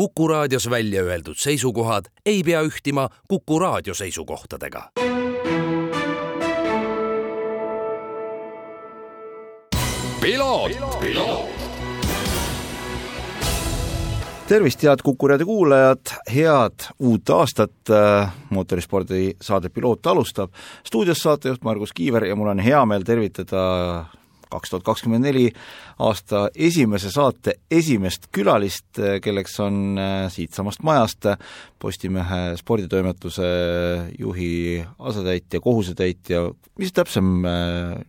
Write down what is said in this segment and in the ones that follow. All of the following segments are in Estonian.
Kuku raadios välja öeldud seisukohad ei pea ühtima Kuku raadio seisukohtadega. tervist, head Kuku raadio kuulajad, head uut aastat, mootorispordi saade Piloot alustab. stuudios saatejuht Margus Kiiver ja mul on hea meel tervitada kaks tuhat kakskümmend neli aasta esimese saate esimest külalist, kelleks on siitsamast majast Postimehe sporditoimetuse juhi asetäitja, kohusetäitja, mis täpsem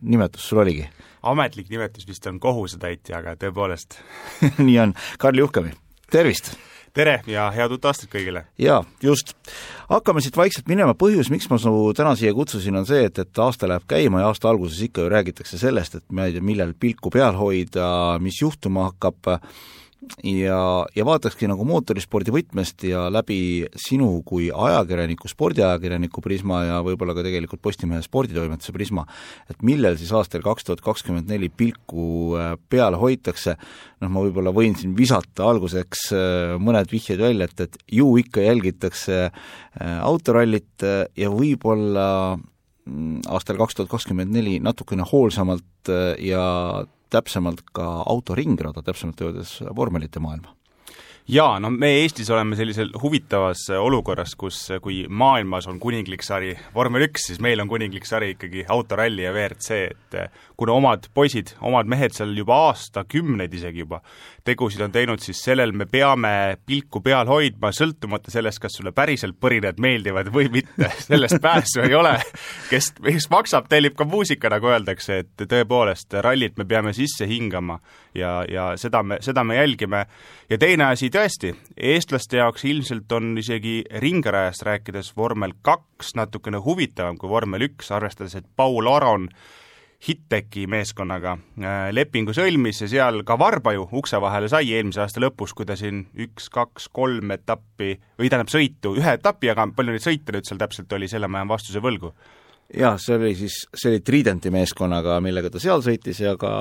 nimetus sul oligi? ametlik nimetus vist on kohusetäitja, aga tõepoolest nii on, Karl Juhkami, tervist! Tere ja head uut aastat kõigile! jaa, just. hakkame siit vaikselt minema, põhjus, miks ma su täna siia kutsusin, on see, et, et aasta läheb käima ja aasta alguses ikka ju räägitakse sellest, et ma ei tea, millal pilku peal hoida, mis juhtuma hakkab, ja, ja vaatakski nagu mootorispordi võtmest ja läbi sinu kui ajakirjaniku, spordiajakirjaniku prisma ja võib-olla ka tegelikult Postimehe sporditoimetuse prisma, et millel siis aastal kaks tuhat kakskümmend neli pilku peal hoitakse, noh, ma võib-olla võin siin visata alguseks mõned vihjed välja, et, et ju ikka jälgitakse autorallit ja võib-olla mm, aastal kaks tuhat kakskümmend neli natukene hoolsamalt ja täpsemalt ka autoringrada, täpsemalt öeldes vormelite maailma? Jaa, no me Eestis oleme sellisel huvitavas olukorras, kus kui maailmas on kuninglik sari vormel üks, siis meil on kuninglik sari ikkagi autoralli ja WRC, et kuna omad poisid, omad mehed seal juba aastakümneid isegi juba tegusid on teinud, siis sellel me peame pilku peal hoidma, sõltumata sellest, kas sulle päriselt põrinad meeldivad või mitte, sellest pääsu ei ole. kes, kes maksab, tellib ka muusika, nagu öeldakse, et tõepoolest, rallit me peame sisse hingama ja, ja seda me, seda me jälgime. ja teine asi tõesti, eestlaste jaoks ilmselt on isegi ringrajast rääkides vormel kaks natukene huvitavam kui vormel üks, arvestades, et Paul Aron Hitteki meeskonnaga lepingu sõlmis ja seal ka Varba ju ukse vahele sai eelmise aasta lõpus, kui ta siin üks, kaks, kolm etappi või tähendab sõitu, ühe etapi, aga palju neid sõite nüüd seal täpselt oli, selle ma jään vastuse võlgu jah, see oli siis, see oli Tridenti meeskonnaga, millega ta seal sõitis ja ka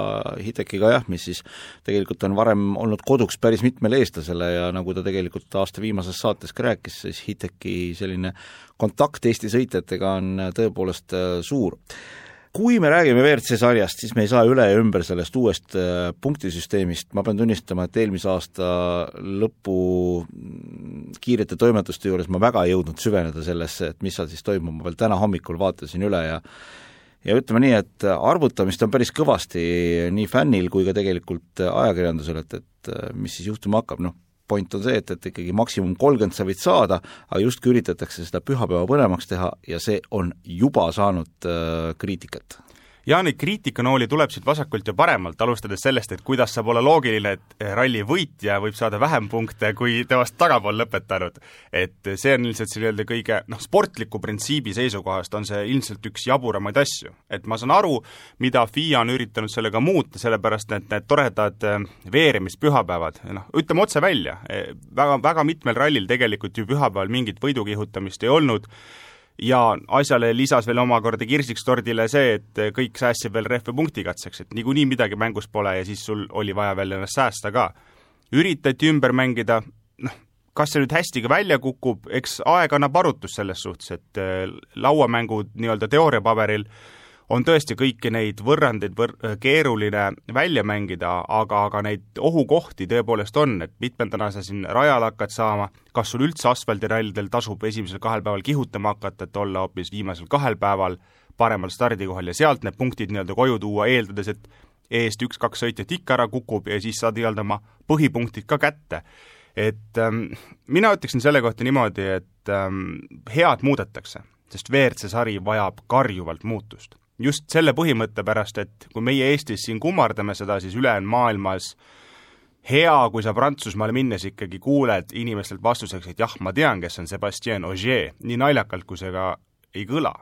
Hitekiga jah, mis siis tegelikult on varem olnud koduks päris mitmele eestlasele ja nagu ta tegelikult aasta viimases saates ka rääkis, siis Hiteki selline kontakt Eesti sõitjatega on tõepoolest suur kui me räägime WRC sarjast, siis me ei saa üle ja ümber sellest uuest punktisüsteemist, ma pean tunnistama, et eelmise aasta lõpu kiirete toimetuste juures ma väga ei jõudnud süveneda sellesse, et mis seal siis toimub, ma veel täna hommikul vaatasin üle ja ja ütleme nii, et arvutamist on päris kõvasti nii fännil kui ka tegelikult ajakirjandusel, et, et mis siis juhtuma hakkab, noh, point on see, et, et ikkagi maksimum kolmkümmend sa võid saada, aga justkui üritatakse seda pühapäeva põnevaks teha ja see on juba saanud äh, kriitikat ja neid kriitikanooli tuleb siit vasakult ja paremalt, alustades sellest, et kuidas saab olla loogiline, et ralli võitja võib saada vähem punkte kui temast tagapool lõpetanud. et see on ilmselt see nii-öelda kõige noh, sportliku printsiibi seisukohast on see ilmselt üks jaburamaid asju. et ma saan aru, mida FIA on üritanud sellega muuta, sellepärast et need toredad veeremispühapäevad, noh, ütleme otse välja, väga, väga mitmel rallil tegelikult ju pühapäeval mingit võidukihutamist ei olnud, ja asjale lisas veel omakorda kirsiks tordile see, et kõik säästsid veel rehve punktikatseks, et niikuinii midagi mängus pole ja siis sul oli vaja veel ennast säästa ka. üritati ümber mängida, noh, kas see nüüd hästi ka välja kukub, eks aeg annab arutust selles suhtes, et lauamängud nii-öelda teooriapaberil äh, on tõesti kõiki neid võrrandeid võr-, keeruline välja mängida, aga, aga neid ohukohti tõepoolest on, et mitmendana sa siin rajal hakkad saama, kas sul üldse asfaldirallidel tasub esimesel kahel päeval kihutama hakata, et olla hoopis viimasel kahel päeval paremal stardikohal ja sealt need punktid nii-öelda koju tuua, eeldades, et eest üks-kaks sõitjat ikka ära kukub ja siis saad nii-öelda oma põhipunktid ka kätte. et ähm, mina ütleksin selle kohta niimoodi, et ähm, head muudetakse, sest WRC sari vajab karjuvalt muutust just selle põhimõtte pärast, et kui meie Eestis siin kummardame seda, siis ülejäänud maailmas hea, kui sa Prantsusmaale minnes ikkagi kuuled inimestelt vastuseks, et jah, ma tean, kes on Sebastien Ogier, nii naljakalt, kui see ka ei kõla.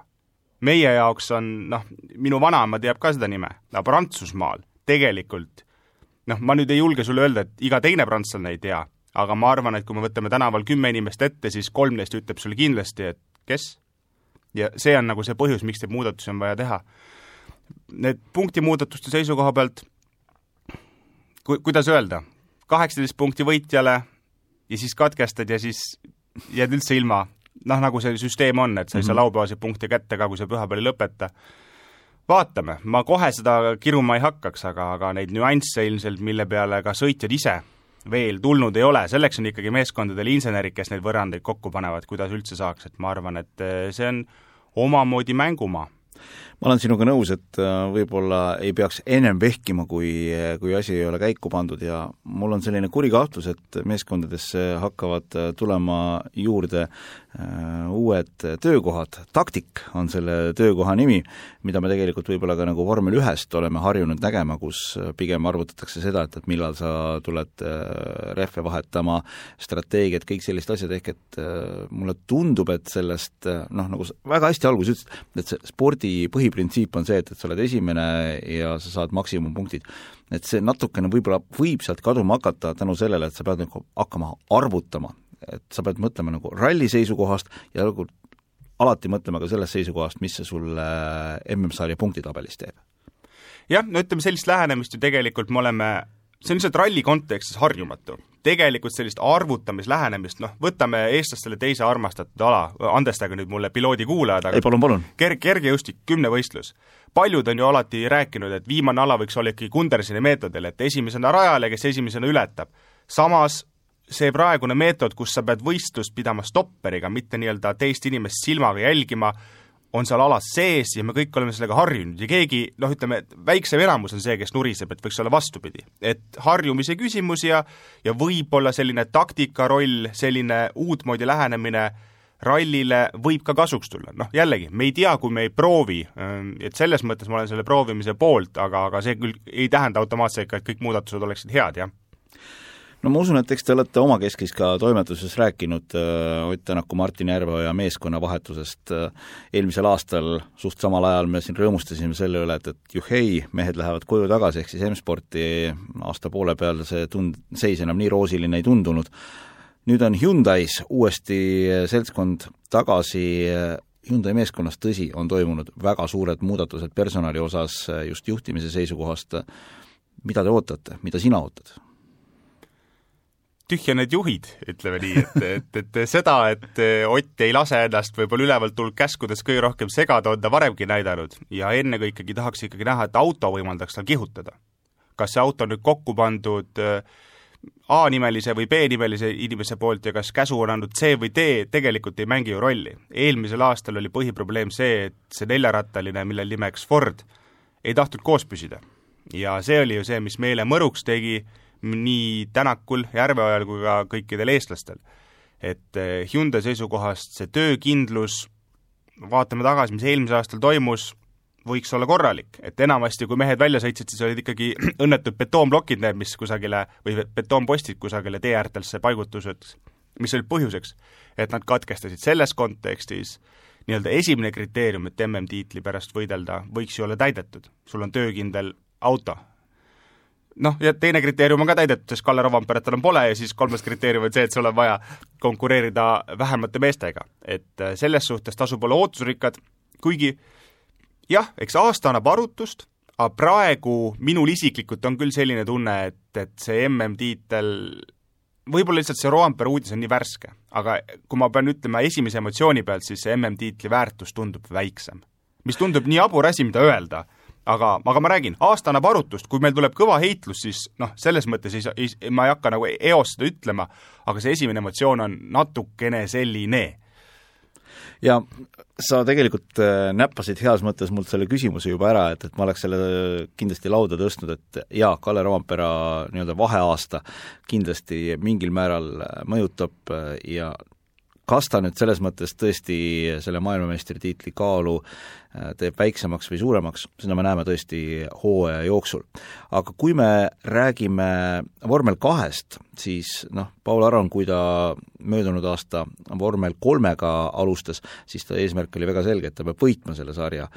meie jaoks on noh, minu vanaema teab ka seda nime, aga Prantsusmaal tegelikult noh, ma nüüd ei julge sulle öelda, et iga teine prantslane ei tea, aga ma arvan, et kui me võtame tänaval kümme inimest ette, siis kolm neist ütleb sulle kindlasti, et kes ja see on nagu see põhjus, miks neid muudatusi on vaja teha. Need punktimuudatuste seisukoha pealt, ku-, kuidas öelda, kaheksateist punkti võitjale, ja siis katkestad ja siis jääd üldse ilma. noh, nagu see süsteem on, et sa ei saa Mhm. laupäevaseid punkte kätte ka, kui sa pühapäeval ei lõpeta. vaatame, ma kohe seda kiruma ei hakkaks, aga, aga neid nüansse ilmselt, mille peale ka sõitjad ise veel tulnud ei ole, selleks on ikkagi meeskondadel insenerid, kes neid võrrandeid kokku panevad, kuidas üldse saaks, et ma arvan, et eh, see on omamoodi mängumaa ma olen sinuga nõus, et äh, võib-olla ei peaks ennem vehkima, kui, kui asi ei ole käiku pandud ja mul on selline kuri kahtlus, et meeskondadesse hakkavad äh, tulema juurde äh, uued töökohad, taktik on selle töökoha nimi, mida me tegelikult võib-olla ka nagu vormel ühest oleme harjunud nägema, kus pigem arvutatakse seda, et, et millal sa tuled rehve vahetama, strateegiad, kõik sellised asjad, ehk et mulle tundub, et sellest noh, nagu sa väga hästi alguses ütlesid, et see spordi põhiprintsiip on see, et, et sa oled esimene ja sa saad maksimumpunktid. et see natukene võib-olla võib sealt kaduma hakata tänu sellele, et sa pead nagu hakkama arvutama, et sa pead mõtlema nagu ralli seisukohast ja nagu alati mõtlema ka sellest seisukohast, mis see sulle MM-sarja punktitabelis teeb. jah, no ütleme, sellist lähenemist ju tegelikult me oleme, see on lihtsalt ralli kontekstis harjumatu. Tegelikult sellist arvutamislähenemist, noh, võtame eestlastele teise armastatud ala, andestage nüüd mulle piloodikuulajad, aga ei, palun, palun. ker-, kergejõustik, kümnevõistlus. paljud on ju alati rääkinud, et viimane ala võiks olla ikkagi Kundersoni meetodil, et esimesena rajale, kes esimesena ületab. samas see praegune meetod, kus sa pead võistlust pidama stopperiga, mitte nii-öelda teist inimest silmaga jälgima, on seal alas sees ja me kõik oleme sellega harjunud ja keegi noh, ütleme, väiksem enamus on see, kes nuriseb, et võiks olla vastupidi. et harjumise küsimus ja ja võib-olla selline taktika roll, selline uutmoodi lähenemine rallile võib ka kasuks tulla, noh jällegi, me ei tea, kui me ei proovi, et selles mõttes ma olen selle proovimise poolt, aga, aga see küll ei tähenda automaatselt ka, et kõik muudatused oleksid head, jah no ma usun, et eks te olete omakeskis ka toimetuses rääkinud äh, Ott Tänaku, Martin Järveoja meeskonna vahetusest äh, eelmisel aastal, suht samal ajal me siin rõõmustasime selle üle, et, et juhhei, mehed lähevad koju tagasi, ehk siis M-sporti aasta poole peal see tund-, seis enam nii roosiline ei tundunud. nüüd on Hyundai's uuesti seltskond tagasi Hyundai meeskonnas, tõsi, on toimunud väga suured muudatused personali osas just juhtimise seisukohast, mida te ootate, mida sina ootad? Tühja need juhid, ütleme nii, et, et, et seda, et Ott ei lase ennast võib-olla ülevalt tulnud käskudes kõige rohkem segada, on ta varemgi näidanud ja ennekõikegi tahaks ikkagi näha, et auto võimaldaks tal kihutada. kas see auto on nüüd kokku pandud A-nimelise või B-nimelise inimese poolt ja kas käsu on andnud C või D, tegelikult ei mängi ju rolli. eelmisel aastal oli põhiprobleem see, et see neljarattaline, millel nimeks Ford, ei tahtnud koos püsida. ja see oli ju see, mis meile mõruks tegi, nii Tänakul, Järveojal kui ka kõikidel eestlastel. et Hyundai seisukohast see töökindlus, vaatame tagasi, mis eelmisel aastal toimus, võiks olla korralik, et enamasti, kui mehed välja sõitsid, siis olid ikkagi õnnetud betoonplokid need, mis kusagile, või betoonpostid kusagile tee äärtesse paigutused, mis olid põhjuseks, et nad katkestasid selles kontekstis nii-öelda esimene kriteerium, et MM-tiitli pärast võidelda, võiks ju olla täidetud. sul on töökindel auto, noh, ja teine kriteerium on ka täidetud, sest Kalle Rovamperet enam pole ja siis kolmas kriteerium on see, et sul on vaja konkureerida vähemate meestega. et selles suhtes tasub olla ootusrikkad, kuigi jah, eks aasta annab arutust, aga praegu minul isiklikult on küll selline tunne, et, et see MM-tiitel võib-olla lihtsalt see Roampere uudis on nii värske, aga kui ma pean ütlema esimese emotsiooni pealt, siis see MM-tiitli väärtus tundub väiksem. mis tundub nii jabur asi, mida öelda aga, aga ma räägin, aasta annab arutust, kui meil tuleb kõva heitlus, siis noh, selles mõttes ei, ei, ma ei hakka nagu eos seda ütlema, aga see esimene emotsioon on natukene selline. ja sa tegelikult äh, näppasid heas mõttes mult selle küsimuse juba ära, et, et ma oleks selle kindlasti lauda tõstnud, et jaa, Kalle Rompera nii-öelda vaheaasta kindlasti mingil määral mõjutab ja kas ta nüüd selles mõttes tõesti selle maailmameistritiitli kaalu teeb väiksemaks või suuremaks, seda me näeme tõesti hooaja jooksul. aga kui me räägime vormel kahest, siis noh, Paul Aron, kui ta möödunud aasta vormel kolmega alustas, siis ta eesmärk oli väga selge, et ta peab võitma selle sarja.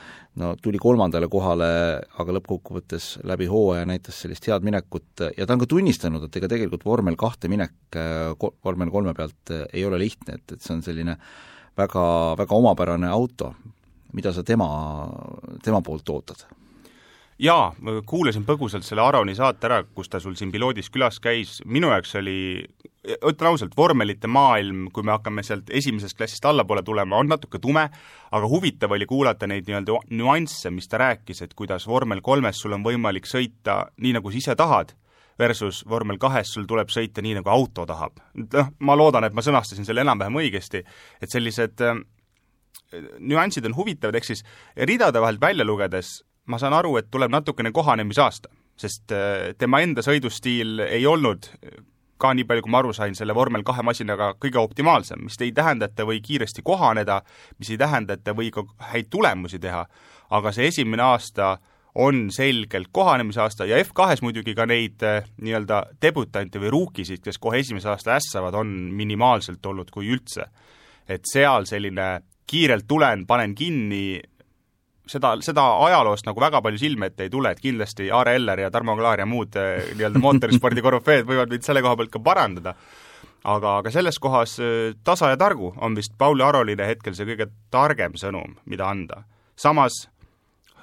no tuli kolmandale kohale, aga lõppkokkuvõttes läbi hooaja näitas sellist head minekut ja ta on ka tunnistanud, et ega tegelikult vormel kahte minek vormel kolme pealt ei ole lihtne, et, et see on selline väga, väga omapärane auto, mida sa tema, tema poolt ootad? jaa, kuulasin põgusalt selle Aroni saate ära, kus ta sul siin piloodis külas käis, minu jaoks oli ütlen ausalt, vormelite maailm, kui me hakkame sealt esimesest klassist allapoole tulema, on natuke tume, aga huvitav oli kuulata neid nii-öelda nüansse, mis ta rääkis, et kuidas vormel kolmes sul on võimalik sõita nii, nagu sa ise tahad, versus vormel kahes sul tuleb sõita nii, nagu auto tahab. noh, ma loodan, et ma sõnastasin selle enam-vähem õigesti, et sellised nüansid on huvitavad, ehk siis ridade vahelt välja lugedes ma saan aru, et tuleb natukene kohanemisaasta, sest äh, tema enda sõidustiil ei olnud ka nii palju, kui ma aru sain, selle vormel kahe masinaga kõige optimaalsem, mis ei tähenda, et ta või kiiresti kohaneda, mis ei tähenda, et ta või ka häid tulemusi teha, aga see esimene aasta on selgelt kohanemisaasta ja F2-s muidugi ka neid eh, nii-öelda debutante või ruukisid, kes kohe esimese aasta ässavad, on minimaalselt olnud, kui üldse. et seal selline kiirelt tulen, panen kinni, seda, seda ajaloost nagu väga palju silme ette ei tule, et kindlasti Aare Eller ja Tarmo Klaar ja muud eh, nii-öelda mootorispordi korüfeed võivad mind selle koha pealt ka parandada, aga, aga selles kohas eh, tasa ja targu on vist Pauli Aroline hetkel see kõige targem sõnum, mida anda. samas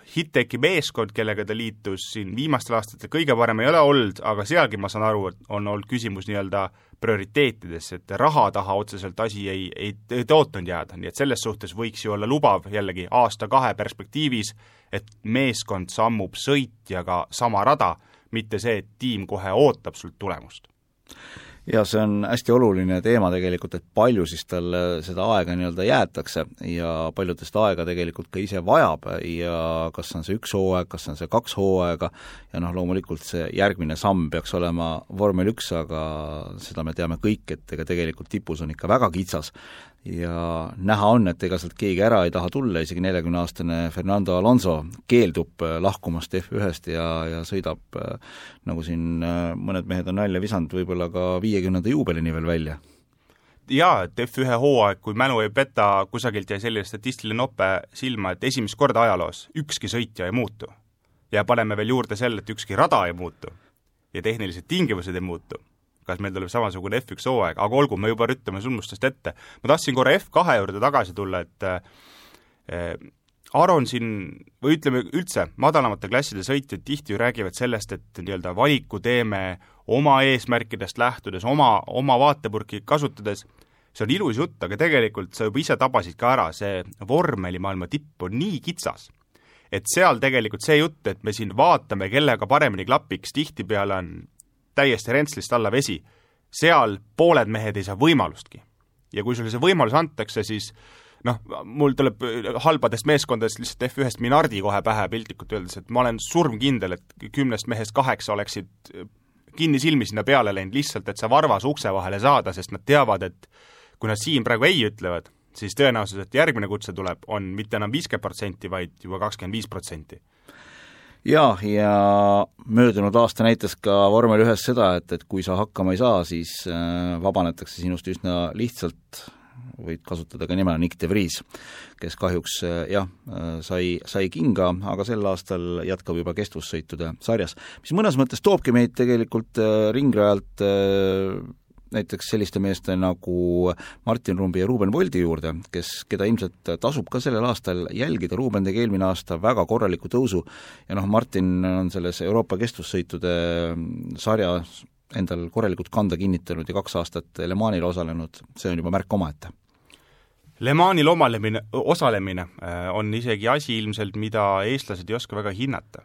Hitteki meeskond, kellega ta liitus siin viimastel aastatel, kõige parem ei ole olnud, aga sealgi ma saan aru, et on olnud küsimus nii-öelda prioriteetides, et raha taha otseselt asi ei, ei, ei tõotanud jääda, nii et selles suhtes võiks ju olla lubav jällegi aasta-kahe perspektiivis, et meeskond sammub sõitjaga sama rada, mitte see, et tiim kohe ootab sult tulemust ja see on hästi oluline teema tegelikult, et palju siis talle seda aega nii-öelda jäetakse ja palju ta seda aega tegelikult ka ise vajab ja kas on see üks hooaeg, kas on see kaks hooaega. Ja noh, loomulikult see järgmine samm peaks olema vormel üks, aga seda me teame kõik, et ega tegelikult tipus on ikka väga kitsas ja näha on, et ega sealt keegi ära ei taha tulla, isegi neljakümneaastane Fernando Alonso keeldub äh, lahkumast F1-st ja, ja sõidab, äh, nagu siin äh, mõned mehed on nalja visanud, võib-olla ka viiekümnenda juubelini veel välja. Jaa, et F1 hooaeg, kui mälu ei peta, kusagilt jäi selline statistiline nope silma, et esimest korda ajaloos ükski sõitja ei muutu. ja paneme veel juurde selle, et ükski rada ei muutu. Ja tehnilised tingimused ei muutu kas meil tuleb samasugune F1 hooaeg, aga olgu, me juba rüttame sündmustest ette. ma tahtsin korra F2 juurde tagasi tulla, et äh, Aron siin, või ütleme üldse, madalamate klasside sõitjad tihti ju räägivad sellest, et nii-öelda valiku teeme oma eesmärkidest lähtudes, oma, oma vaatepurki kasutades, see on ilus jutt, aga tegelikult sa juba ise tabasid ka ära, see vormelimaailma tipp on nii kitsas, et seal tegelikult see jutt, et me siin vaatame, kellega paremini klapiks, tihtipeale on täiesti rentslist alla vesi, seal pooled mehed ei saa võimalustki. ja kui sulle see võimalus antakse, siis noh, mul tuleb halbadest meeskondadest lihtsalt F1-st Minardi kohe pähe piltlikult öeldes, et ma olen surmkindel, et kümnest mehest kaheksa oleksid kinnisilmi sinna peale läinud lihtsalt, et see varvas ukse vahele saada, sest nad teavad, et kui nad siin praegu ei ütlevad, siis tõenäosus, et järgmine kutse tuleb, on mitte enam viiskümmend protsenti, vaid juba kakskümmend viis protsenti jaa, ja möödunud aasta näitas ka vormel ühes seda, et, et kui sa hakkama ei saa, siis äh, vabanetakse sinust üsna lihtsalt, võid kasutada ka nime Nick de Vries, kes kahjuks äh, jah, äh, sai, sai kinga, aga sel aastal jätkab juba kestvussõitude sarjas, mis mõnes mõttes toobki meid tegelikult ringrajalt näiteks selliste meeste nagu Martin Rumbi ja Ruuben Voldi juurde, kes, keda ilmselt tasub ka sellel aastal jälgida, Ruuben tegi eelmine aasta väga korraliku tõusu ja noh, Martin on selles Euroopa kestvussõitude sarjas endal korralikult kanda kinnitanud ja kaks aastat Le Manil osalenud, see on juba märk omaette. Le Manil omalemine, osalemine äh, on isegi asi ilmselt, mida eestlased ei oska väga hinnata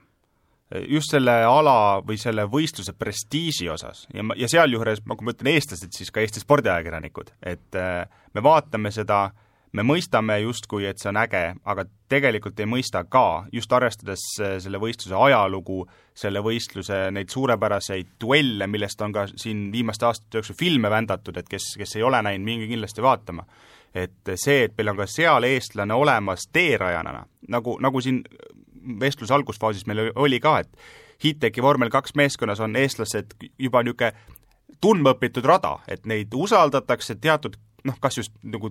just selle ala või selle võistluse prestiiži osas ja, ja sealjuures, kui ma ütlen eestlased, siis ka Eesti spordiajakirjanikud, et äh, me vaatame seda, me mõistame justkui, et see on äge, aga tegelikult ei mõista ka, just arvestades äh, selle võistluse ajalugu, selle võistluse neid suurepäraseid duelle, millest on ka siin viimaste aastate jooksul filme vändatud, et kes, kes ei ole näinud, minge kindlasti vaatama. et see, et meil on ka seal eestlane olemas teerajana, nagu, nagu siin vestluse algusfaasis meil oli ka, et Hiteki vormel kaks meeskonnas on eestlased juba niisugune tundmaõpitud rada, et neid usaldatakse teatud noh, kas just nagu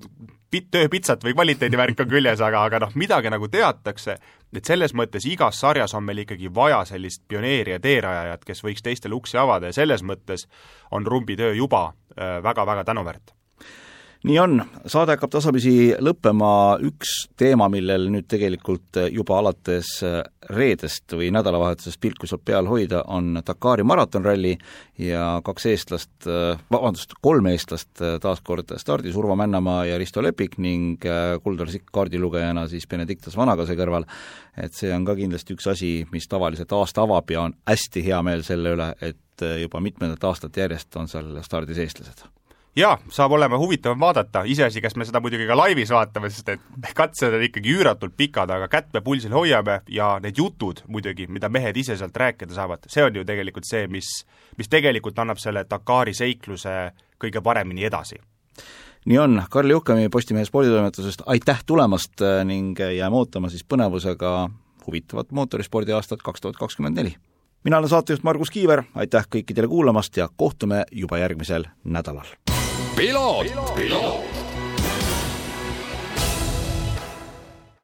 pit-, tööpitsat või kvaliteedivärk on küljes, aga, aga noh, midagi nagu teatakse, et selles mõttes igas sarjas on meil ikkagi vaja sellist pioneeri ja teerajajat, kes võiks teistele uksi avada ja selles mõttes on Rumbi töö juba väga-väga äh, tänuväärt nii on, saade hakkab tasapisi lõppema, üks teema, millel nüüd tegelikult juba alates reedest või nädalavahetusest pilku saab peal hoida, on Dakari maratonralli ja kaks eestlast, vabandust, kolm eestlast taas kord stardis, Urvo Männamaa ja Risto Lepik ning Kuldar Sikk kaardilugejana siis Benedictus Vanagase kõrval, et see on ka kindlasti üks asi, mis tavaliselt aasta avab ja on hästi hea meel selle üle, et juba mitmendat aastat järjest on seal stardis eestlased jaa, saab olema huvitav vaadata, iseasi, kas me seda muidugi ka laivis vaatame, sest et katsed on ikkagi üüratult pikad, aga kätt me pulsil hoiame ja need jutud muidugi, mida mehed ise sealt rääkida saavad, see on ju tegelikult see, mis, mis tegelikult annab selle Dakari seikluse kõige paremini edasi. Nii on, Karl Juhkami Postimehe sporditoimetusest aitäh tulemast! ning jääme ootama siis põnevusega huvitavat mootorispordi aastat kaks tuhat kakskümmend neli. Mina olen saatejuht Margus Kiiver, aitäh kõikidele kuulamast ja kohtume juba järgmisel nädalal. Piloot, piloot..